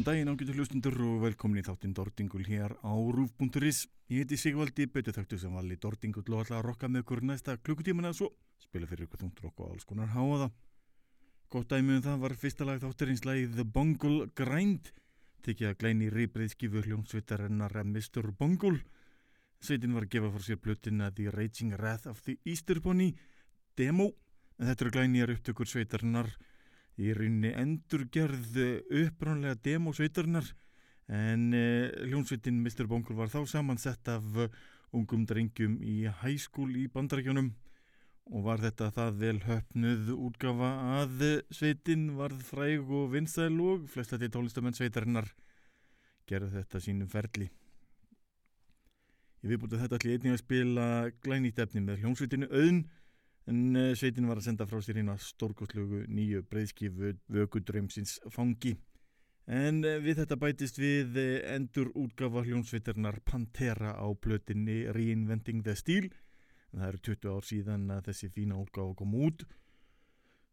Góðan daginn ágættu hlustundur og velkomin í þáttinn Dordingul hér á Rúf.is. Ég heiti Sigvaldi, betur þakktu sem vali Dordingul og ætla að rokka með ykkur næsta klukkutíman eða svo. Spila fyrir ykkur þungt rokk og alls konar háaða. Gott dæmi um það var fyrsta lag þáttarins lagið The Bungle Grind. Tekið að glæni rýbreyðskifu hljómsveitarinnar Mr. Bungle. Sveitin var að gefa fór sér blöttina The Raging Wrath of the Easter Bunny demo. En þetta eru glænýjar upptökur sveitarinnar í rauninni endurgerð uppránlega demosveitarinnar en uh, hljónsveitin Mr. Bongur var þá samansett af uh, ungum drengjum í hæskúl í bandarækjunum og var þetta það vel höfnuð útgafa að sveitin varð fræg og vinsæl og flest að því tólistamenn sveitarinnar gerði þetta sínum ferli. Ég viðbútið þetta allir einnig að spila glænýtt efni með hljónsveitinu auðn en uh, sveitin var að senda frá sér hérna stórkoslugu nýju breyðskifu vökudrömsins fangi. En uh, við þetta bætist við uh, endur útgafa hljónsveitarnar Pantera á plötinni Reinventing the Steel. Það eru 20 ár síðan að þessi fína útgafa kom út.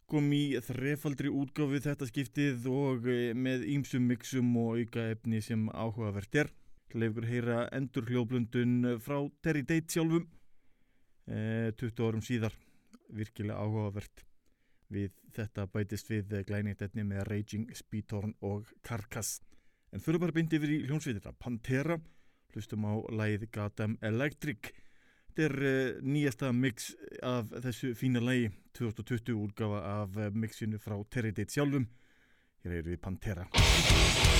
Kom í þrefaldri útgafu þetta skiptið og með ýmsum mixum og auka efni sem áhugavert er. Leifur heyra endur hljóblundun frá Terry Date sjálfum 20 árum síðar virkilega áhugavert. Við þetta bætist við glæningtetni með Raging, Speedhorn og Carcass. En fyrir bara bindi yfir í hljónsveitina Pantera, hlustum á læð Gotham Electric. Þetta er uh, nýjasta mix af þessu fína lægi 2020 útgafa af uh, mixinu frá Terry Date sjálfum. Hér eru við Pantera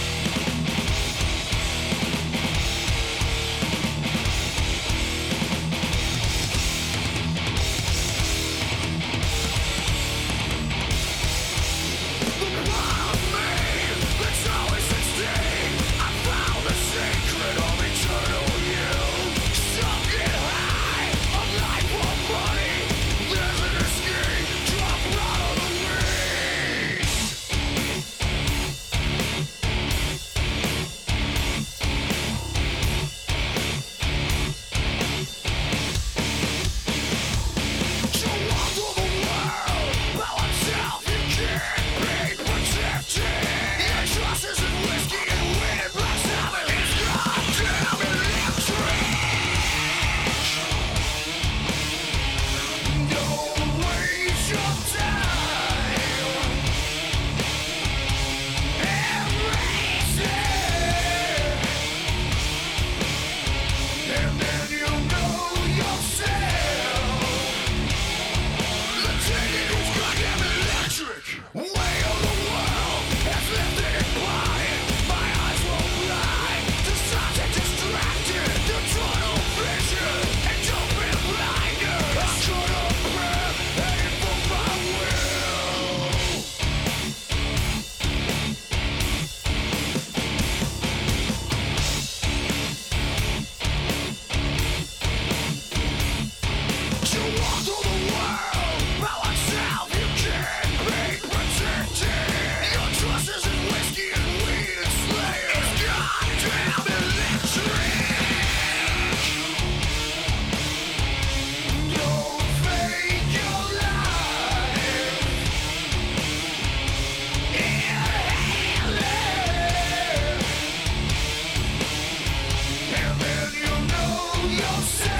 House.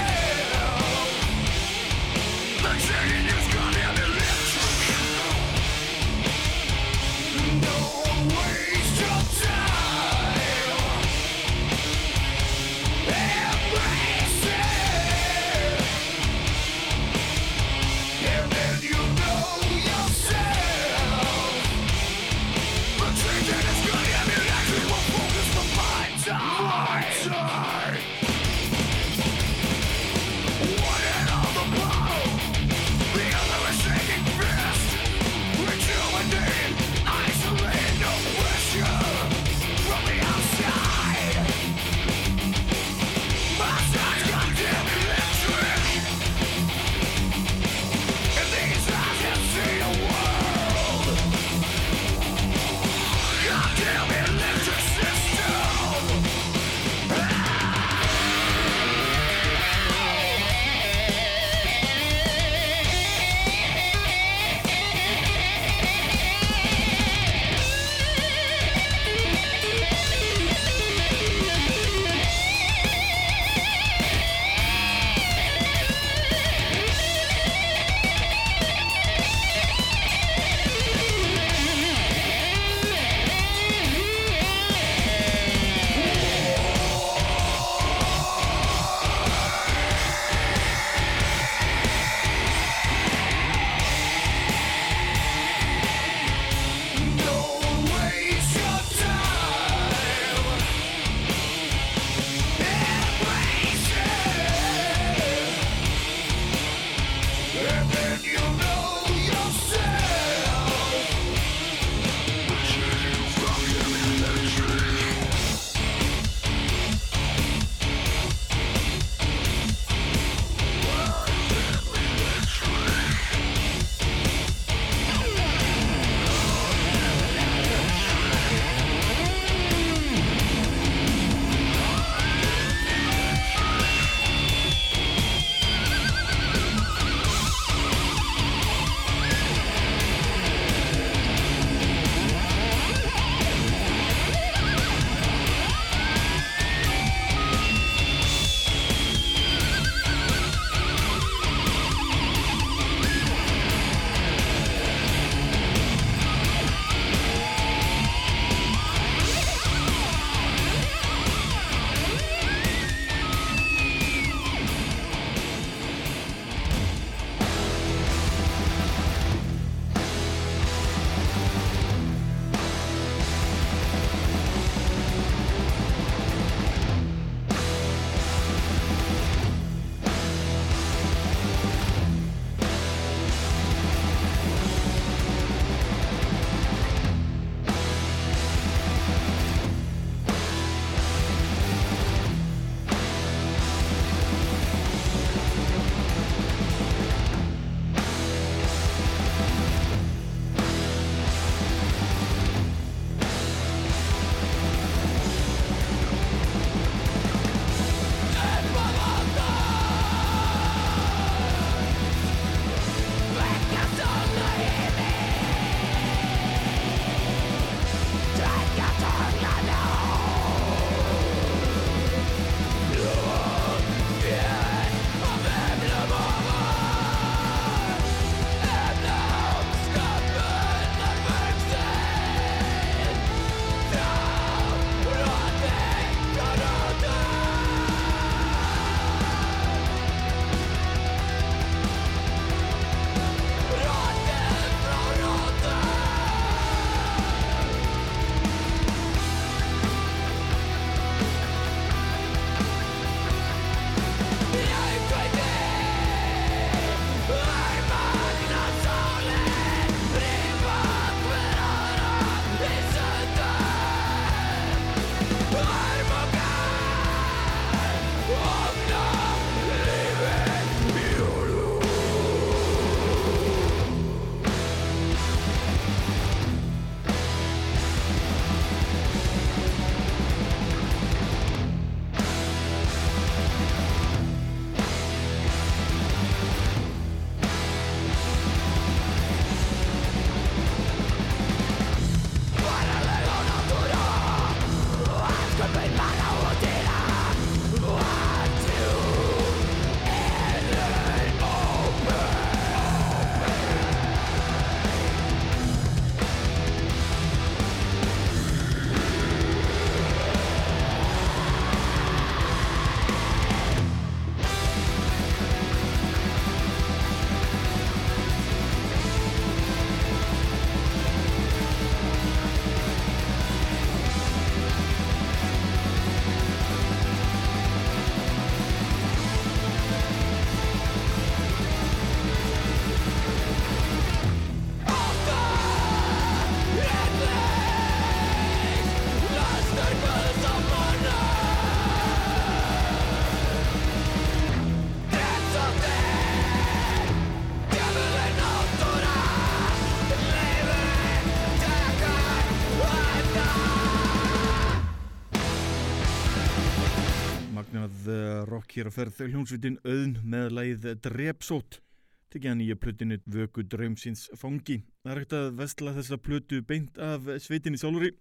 Hér að ferð hljómsveitin auðn með læð Drepsót tekja nýja plötinu Vöku draumsins fangi. Það er hægt að vestla þessa plötu beint af sveitinni sjálfuri.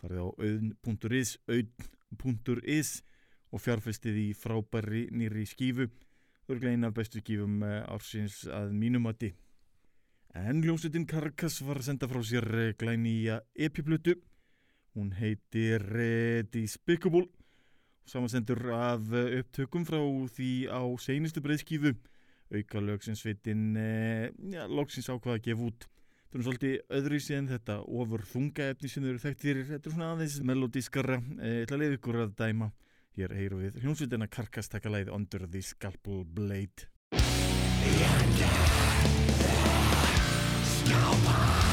Farið á auðn.is, auðn.is og fjárfestið í frábæri nýri skífu. Er eina af bestu skífum uh, ársins að mínumati. En hljómsveitin Karkas var að senda frá sér uh, glænýja epiplötu. Hún heitir uh, Despicable samansendur af eh, upptökum frá því á seinustu breyðskífu auka lög sem sveitin eh, ja, loksins ákvaða að gefa út. Það er svolítið öðru síðan þetta ofur þunga efni sem eru þekkt fyrir þetta er svona aðeins melodískara eh, ætla að leiða ykkur að dæma. Hér heyru við hljómsveitina karkastakka leið Under the Scalpel Blade. Under the Scalpel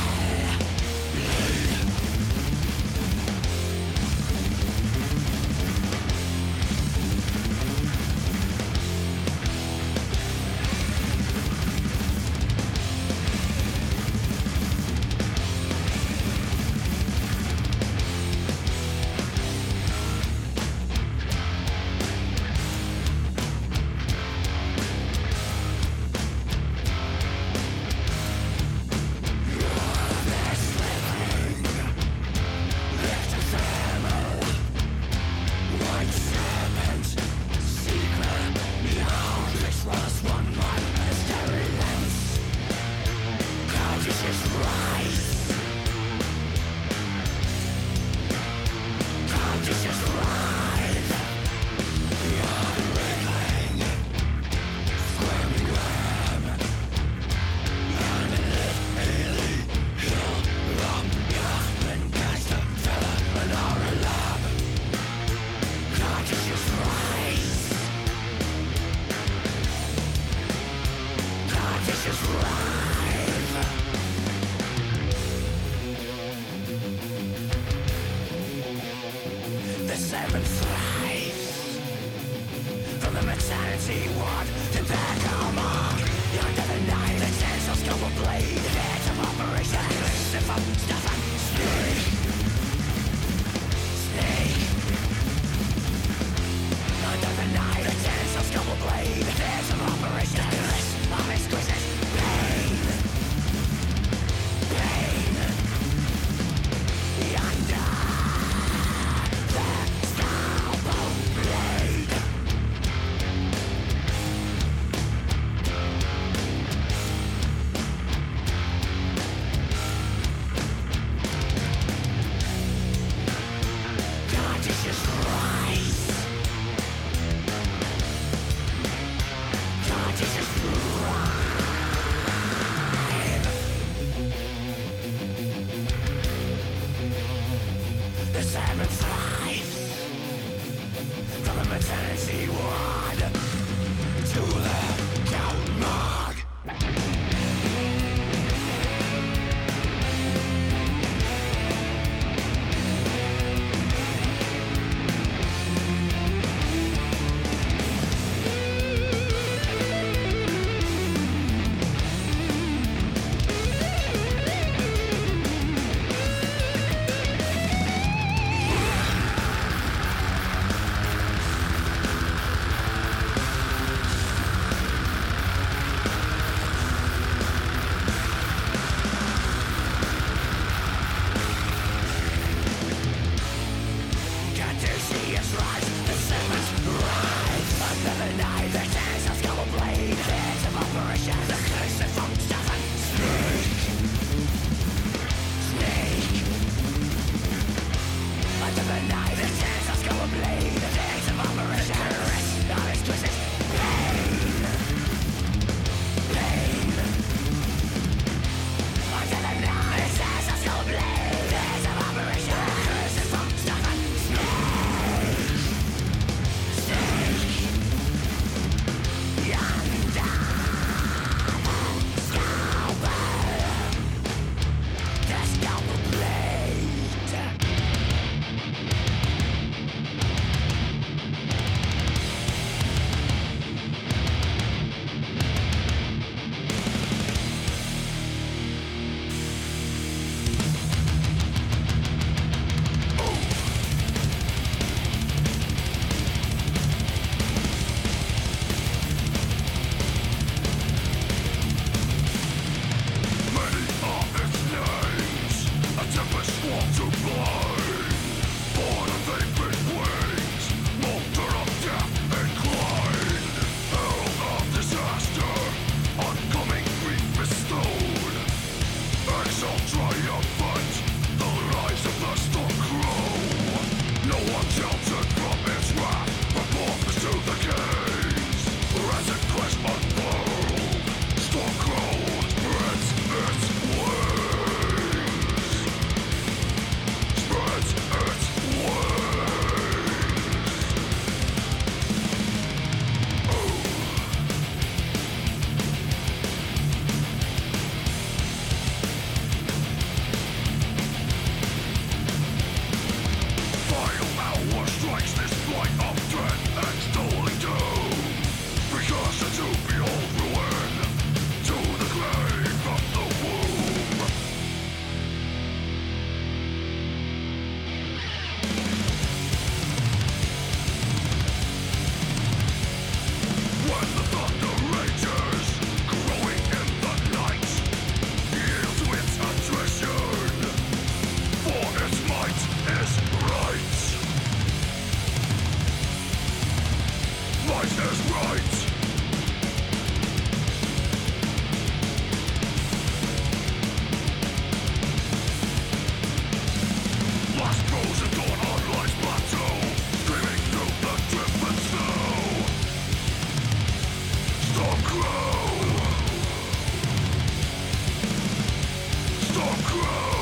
grow.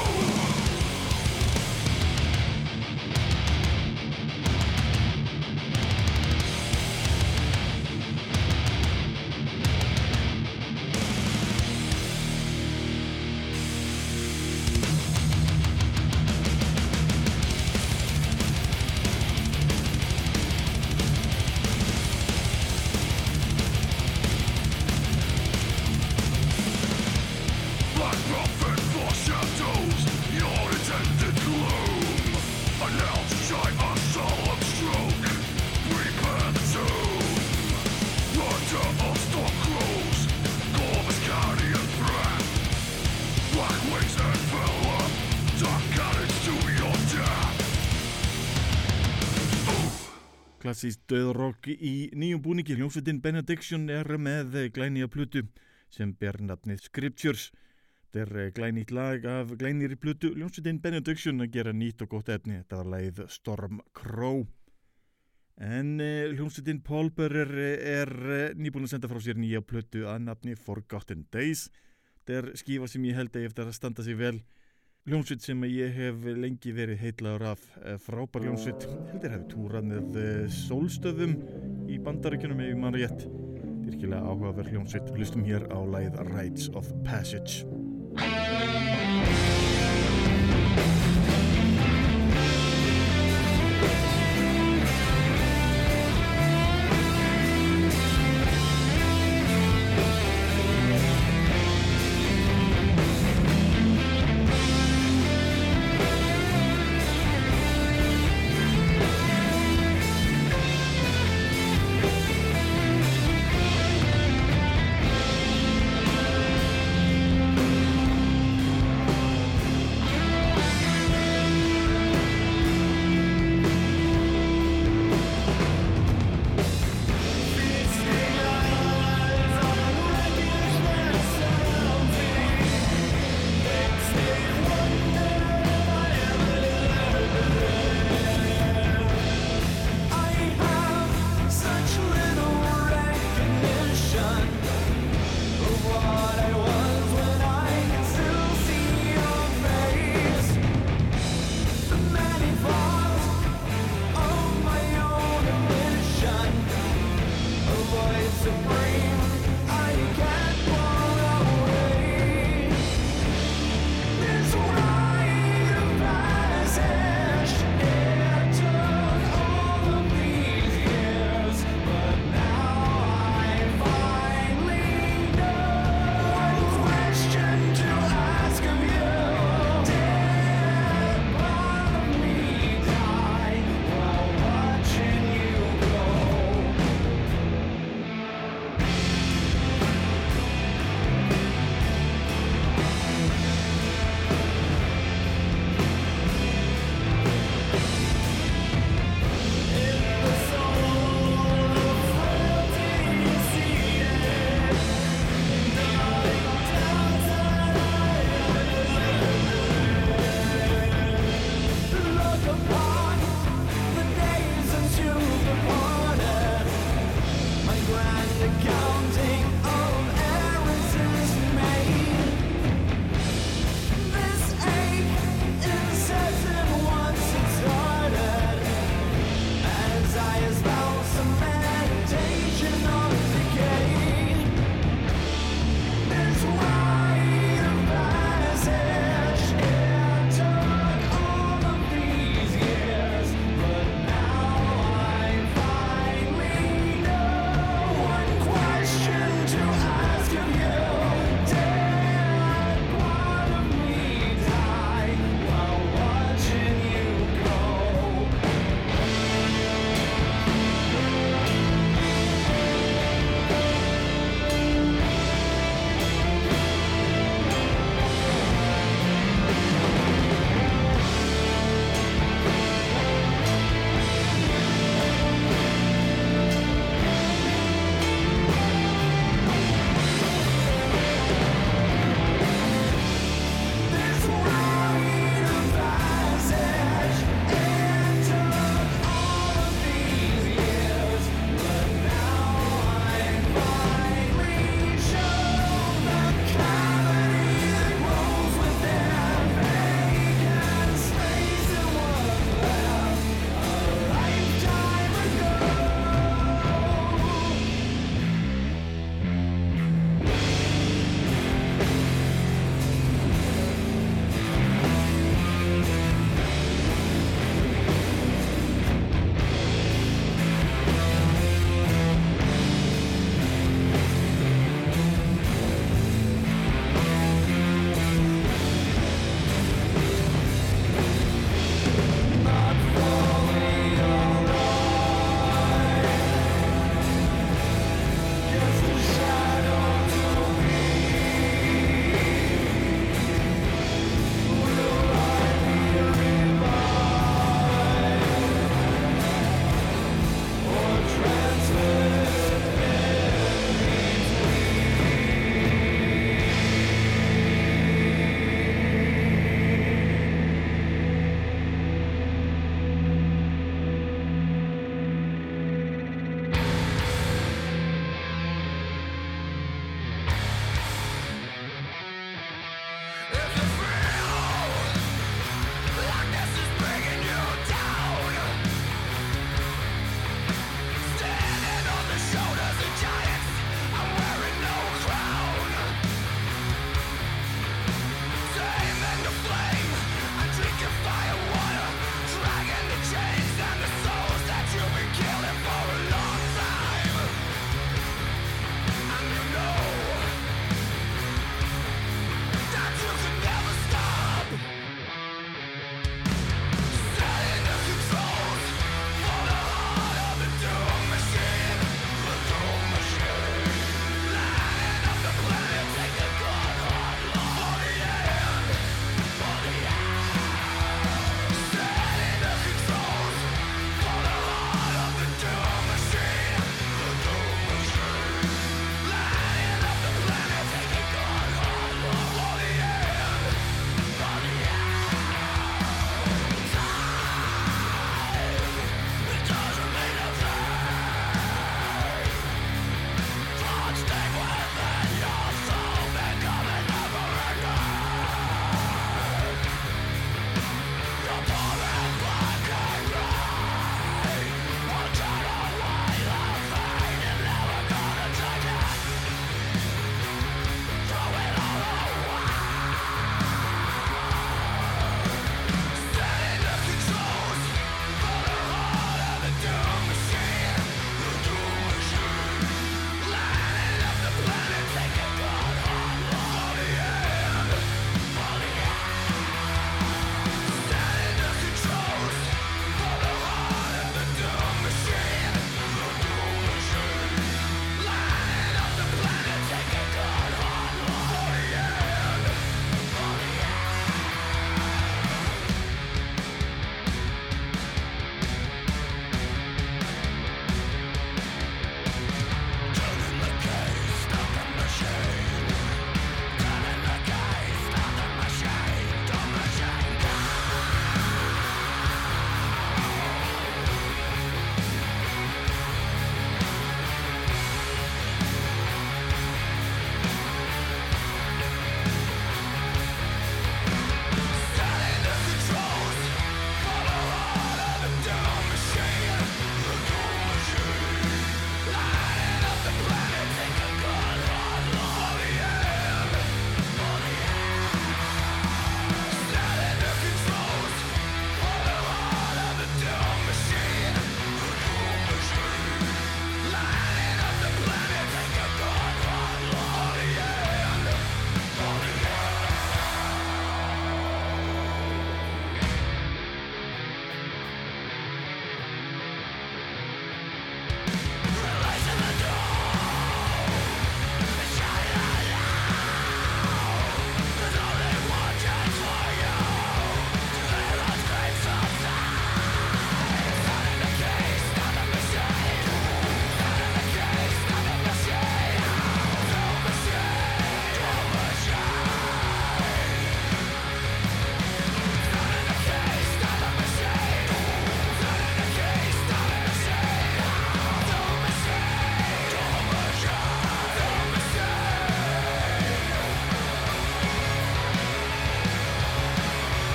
Klassíst döðrokk í nýjum búningi. Hljómsveitin Benediction er með glænýja plutu sem ber nafnið Scriptures. Þetta er eh, glænýtt lag af glænýri plutu. Hljómsveitin Benediction að gera nýtt og gott efni. Þetta var lagið Storm Crow. En eh, hljómsveitin Pólber er, eh, nýbúin að senda frá sér nýja plutu að nafni Forgotten Days. Þetta er skífa sem ég held að ég eftir að standa sig vel. Ljónsvitt sem ég hef lengi verið heitlaður af eh, frábær ljónsvitt heldur hefur túrað með eh, sólstöðum í bandaríkunum ef mann rétt. Virkilega áhugaverð ljónsvitt hlustum hér á læð Rites of Passage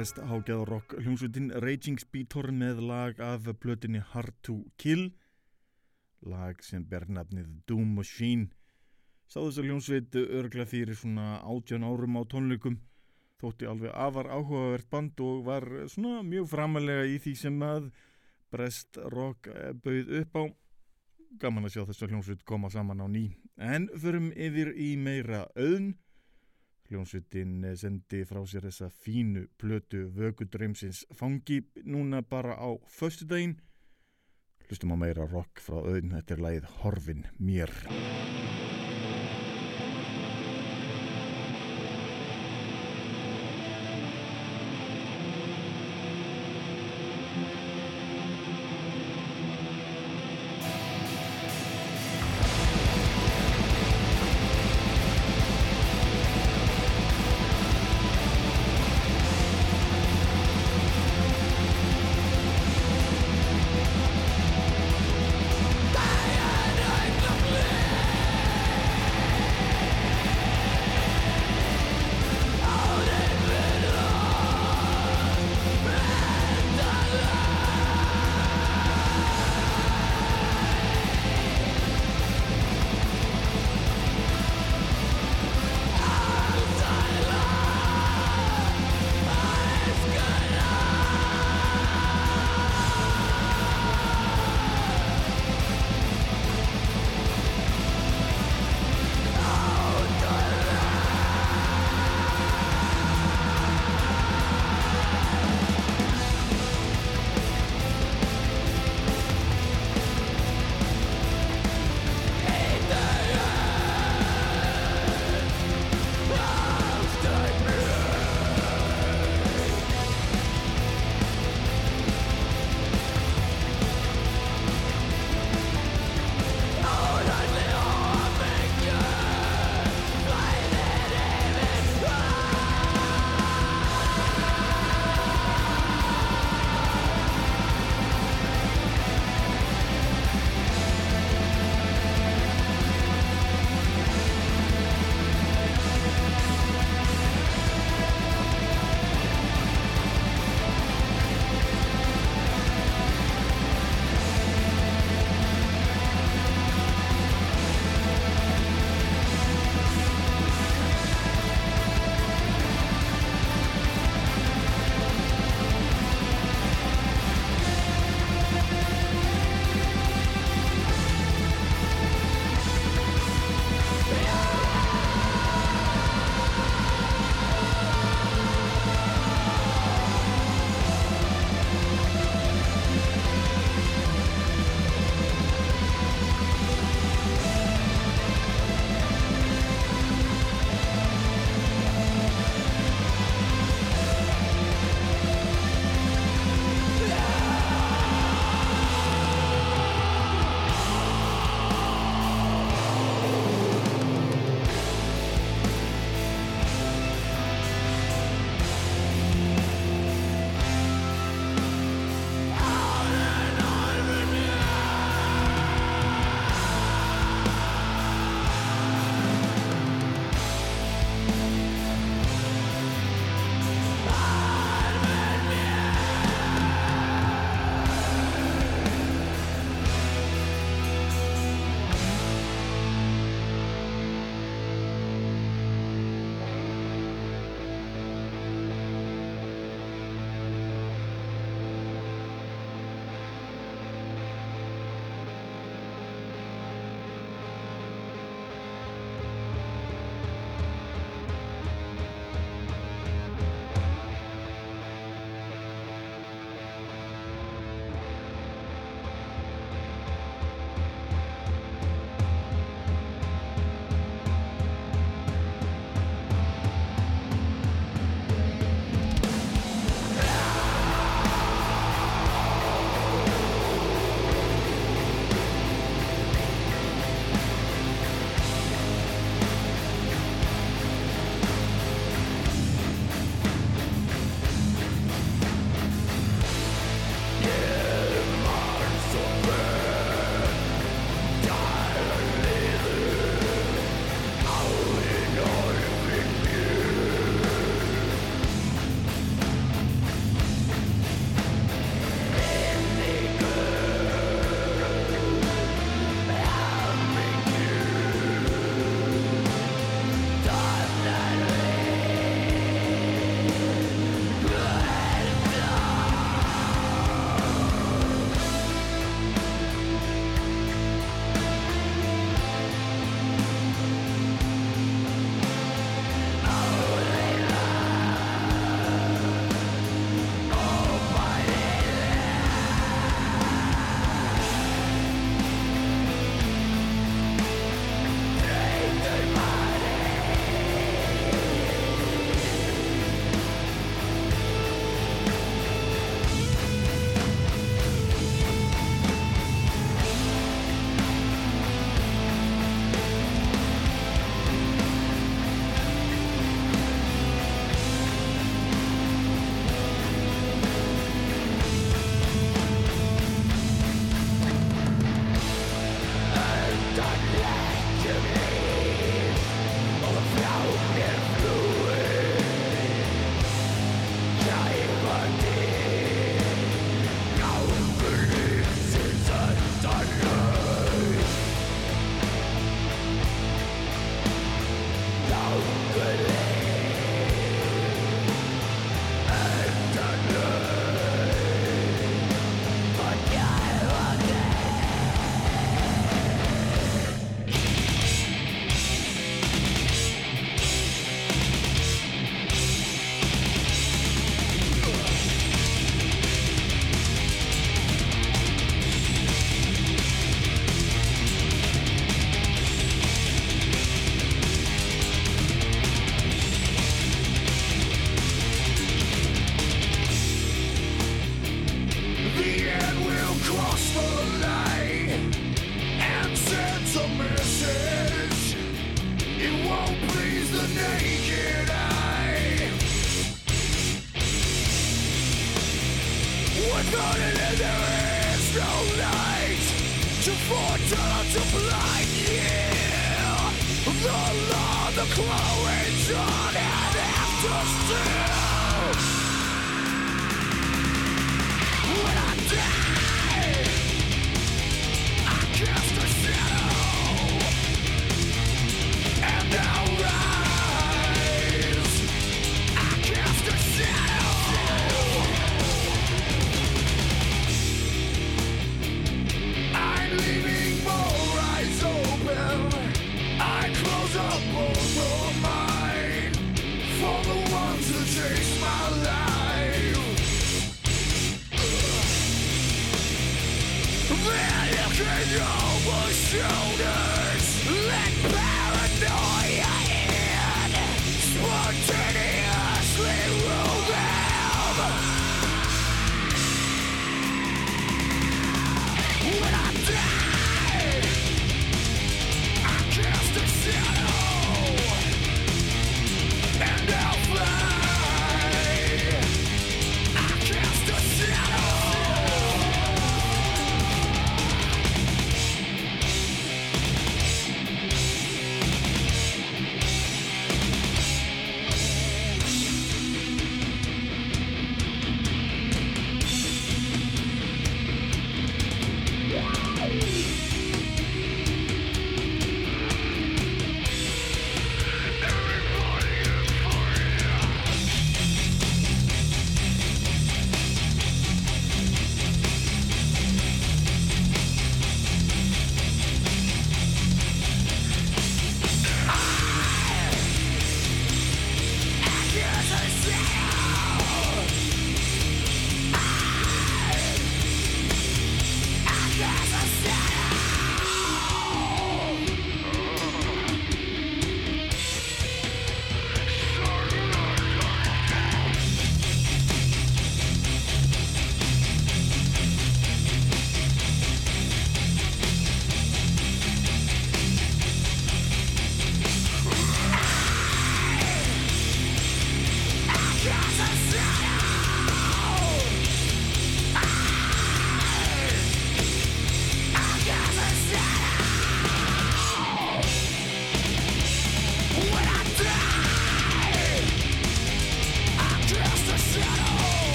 brest hágeð rock hljómsveitin Raging Speedtor með lag af blötinni Hard to Kill. Lag sem ber nafnið Doom Machine. Sá þess að hljómsveit örgla fyrir svona átján árum á tónleikum. Þótti alveg afar áhugavert band og var svona mjög framalega í því sem að brest rock bauð upp á. Gaman að sjá þess að hljómsveit koma saman á ný. En förum yfir í meira auðn Hljónsvitin sendi frá sér þessa fínu plötu vögudrömsins fangi núna bara á förstu daginn. Hlustum á meira rock frá auðn, þetta er lagið Horfin mér.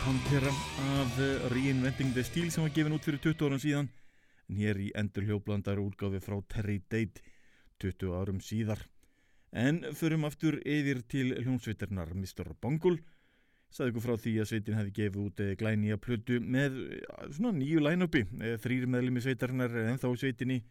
Pantera af Reinventing the Steel sem var gefin út fyrir 20 árum síðan en hér í endur hljóblandar úrgáfi frá Terry Date 20 árum síðar en förum aftur yfir til hljómsveitarnar Mr. Bungle saði ykkur frá því að sveitin hefði gefið út eh, glænýja plötu með svona nýju line-upi eh, þrýr meðlumi sveitarnar en þá sveitinni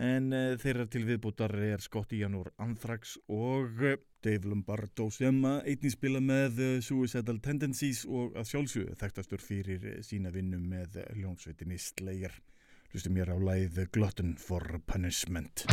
en uh, þeirra til viðbútar er Scott Ianor Anthrax og uh, Dave Lombardo sem einnig spila með Suicidal Tendencies og að sjálfsögðu þekktastur fyrir sína vinnu með hljónsveitinni Slayer. Hlustum mér á læð Glutton for Punishment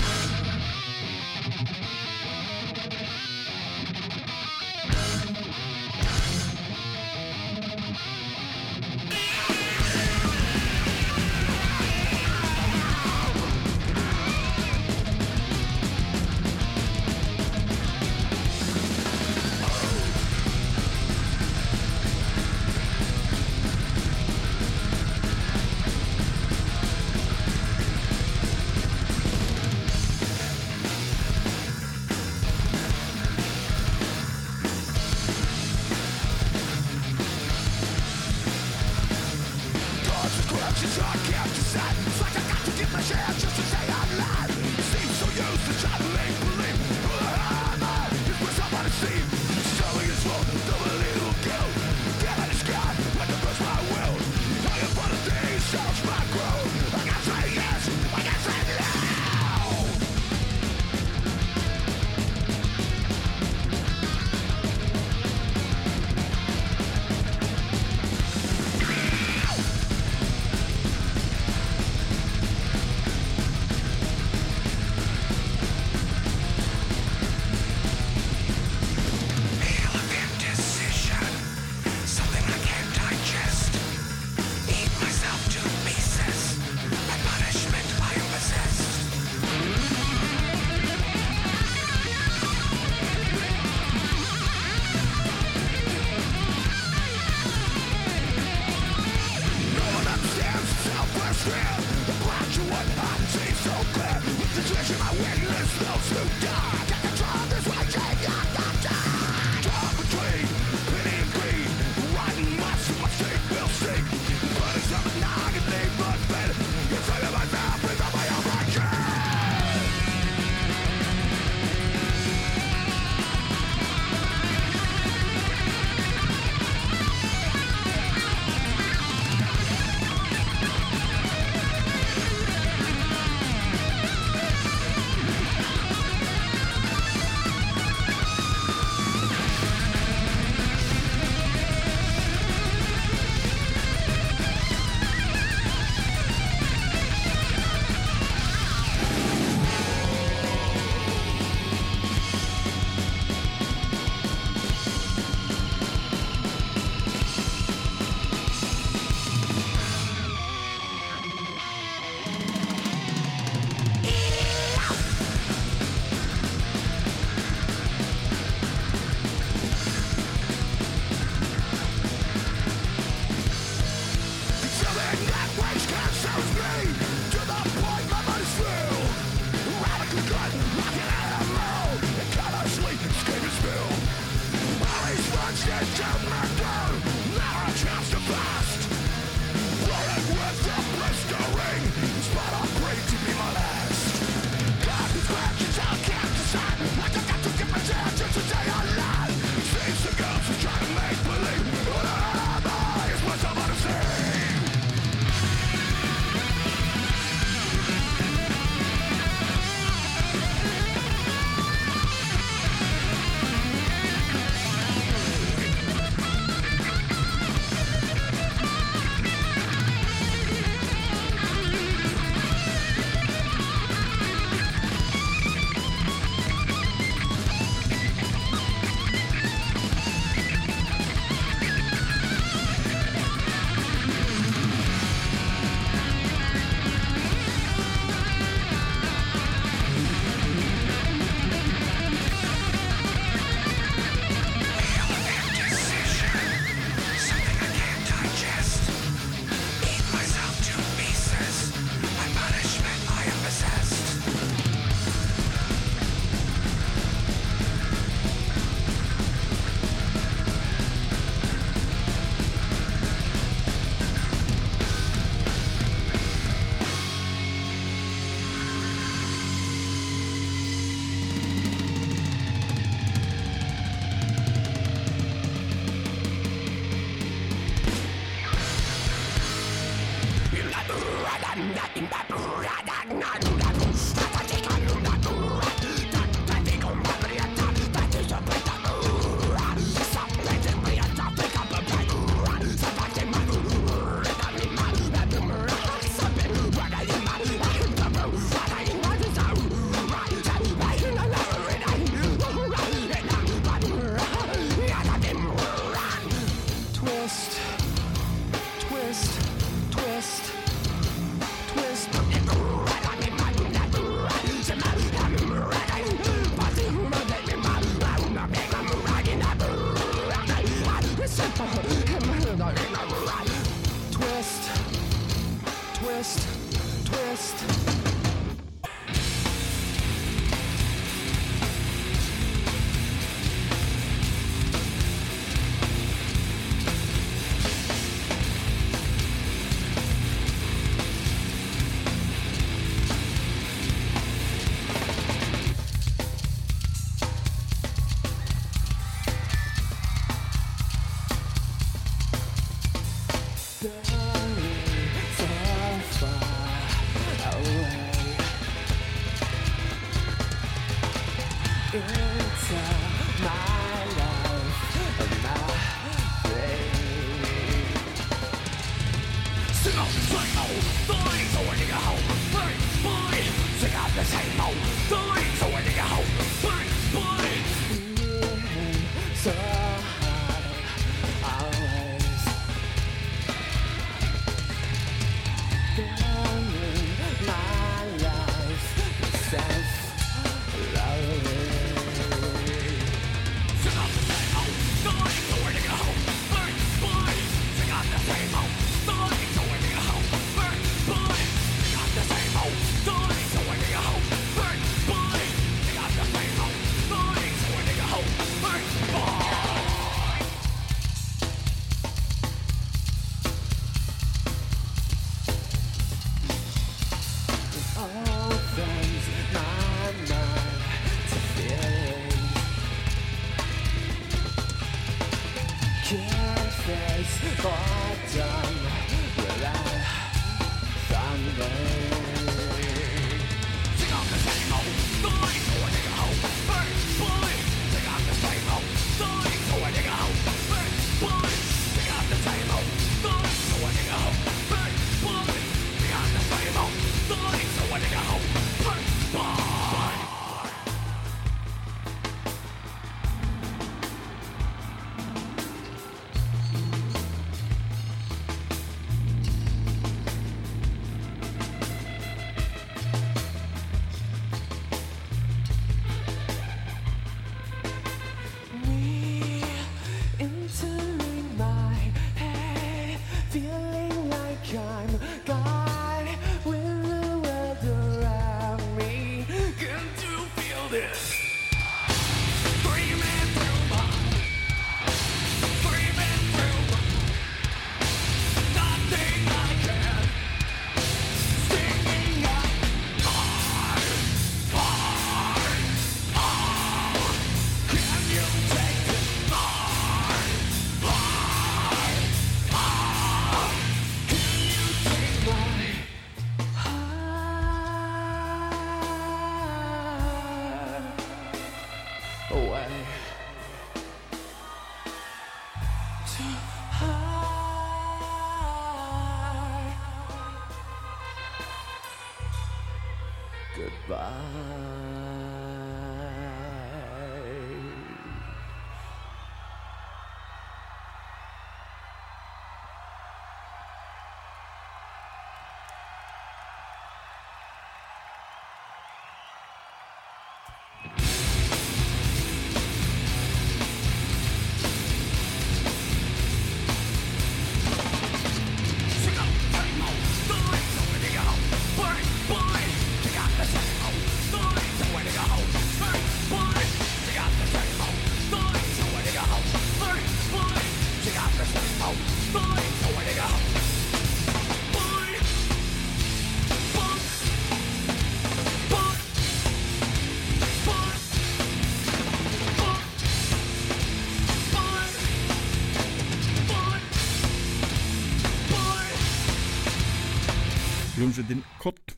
hljómsveitin Korn.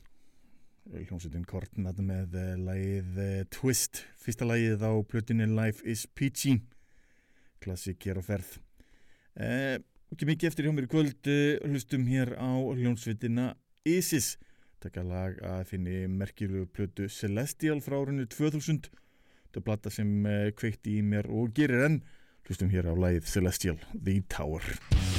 Hljómsveitin Korn með uh, lagið uh, Twist. Fyrsta lagið á plötunni Life is Peachy. Klassik hér á ferð. Uh, ekki mikið eftir hjá mér í kvöld hlustum hér á hljómsveitina Isis. Taka lag að finni merkjuðu plötu Celestial frá árinu 2000 þetta er platta sem kveikti í mér og gerir enn. Hlustum hér á lagið Celestial The Tower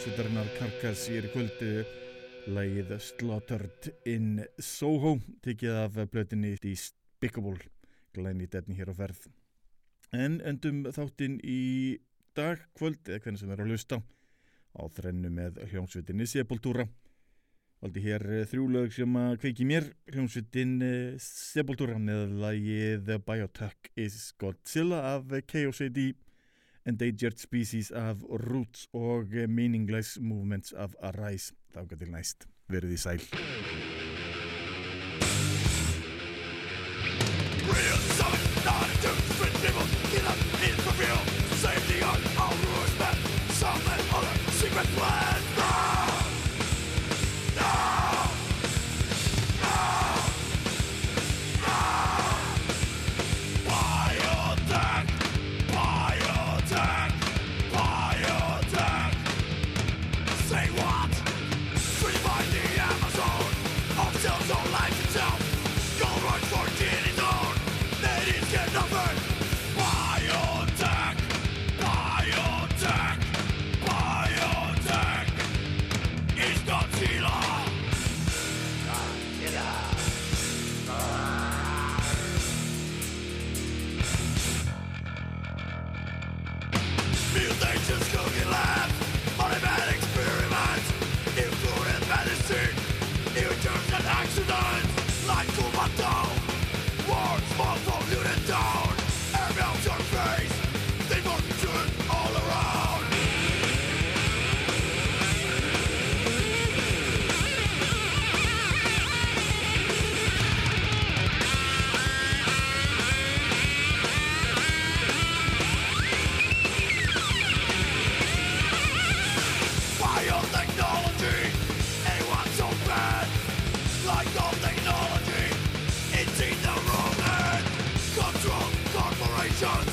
hljómsveitarinnar Karkas í kvöldu lægið Slaughtered in Soho tekið af blötinni í Spickable glæni detni hér á ferð. En endum þáttinn í dag kvöld eða hvernig sem er að lusta á þrennu með hljómsveitinni Sepultura. Valdi hér eh, þrjúlaug sem að kveiki mér hljómsveitin eh, Sepultura með lægið Biotech is Godzilla af KOCD Endangered Species af Roots og Meaningless Movements af Arise. Þáka til næst. Verðið í sæl. Revolution!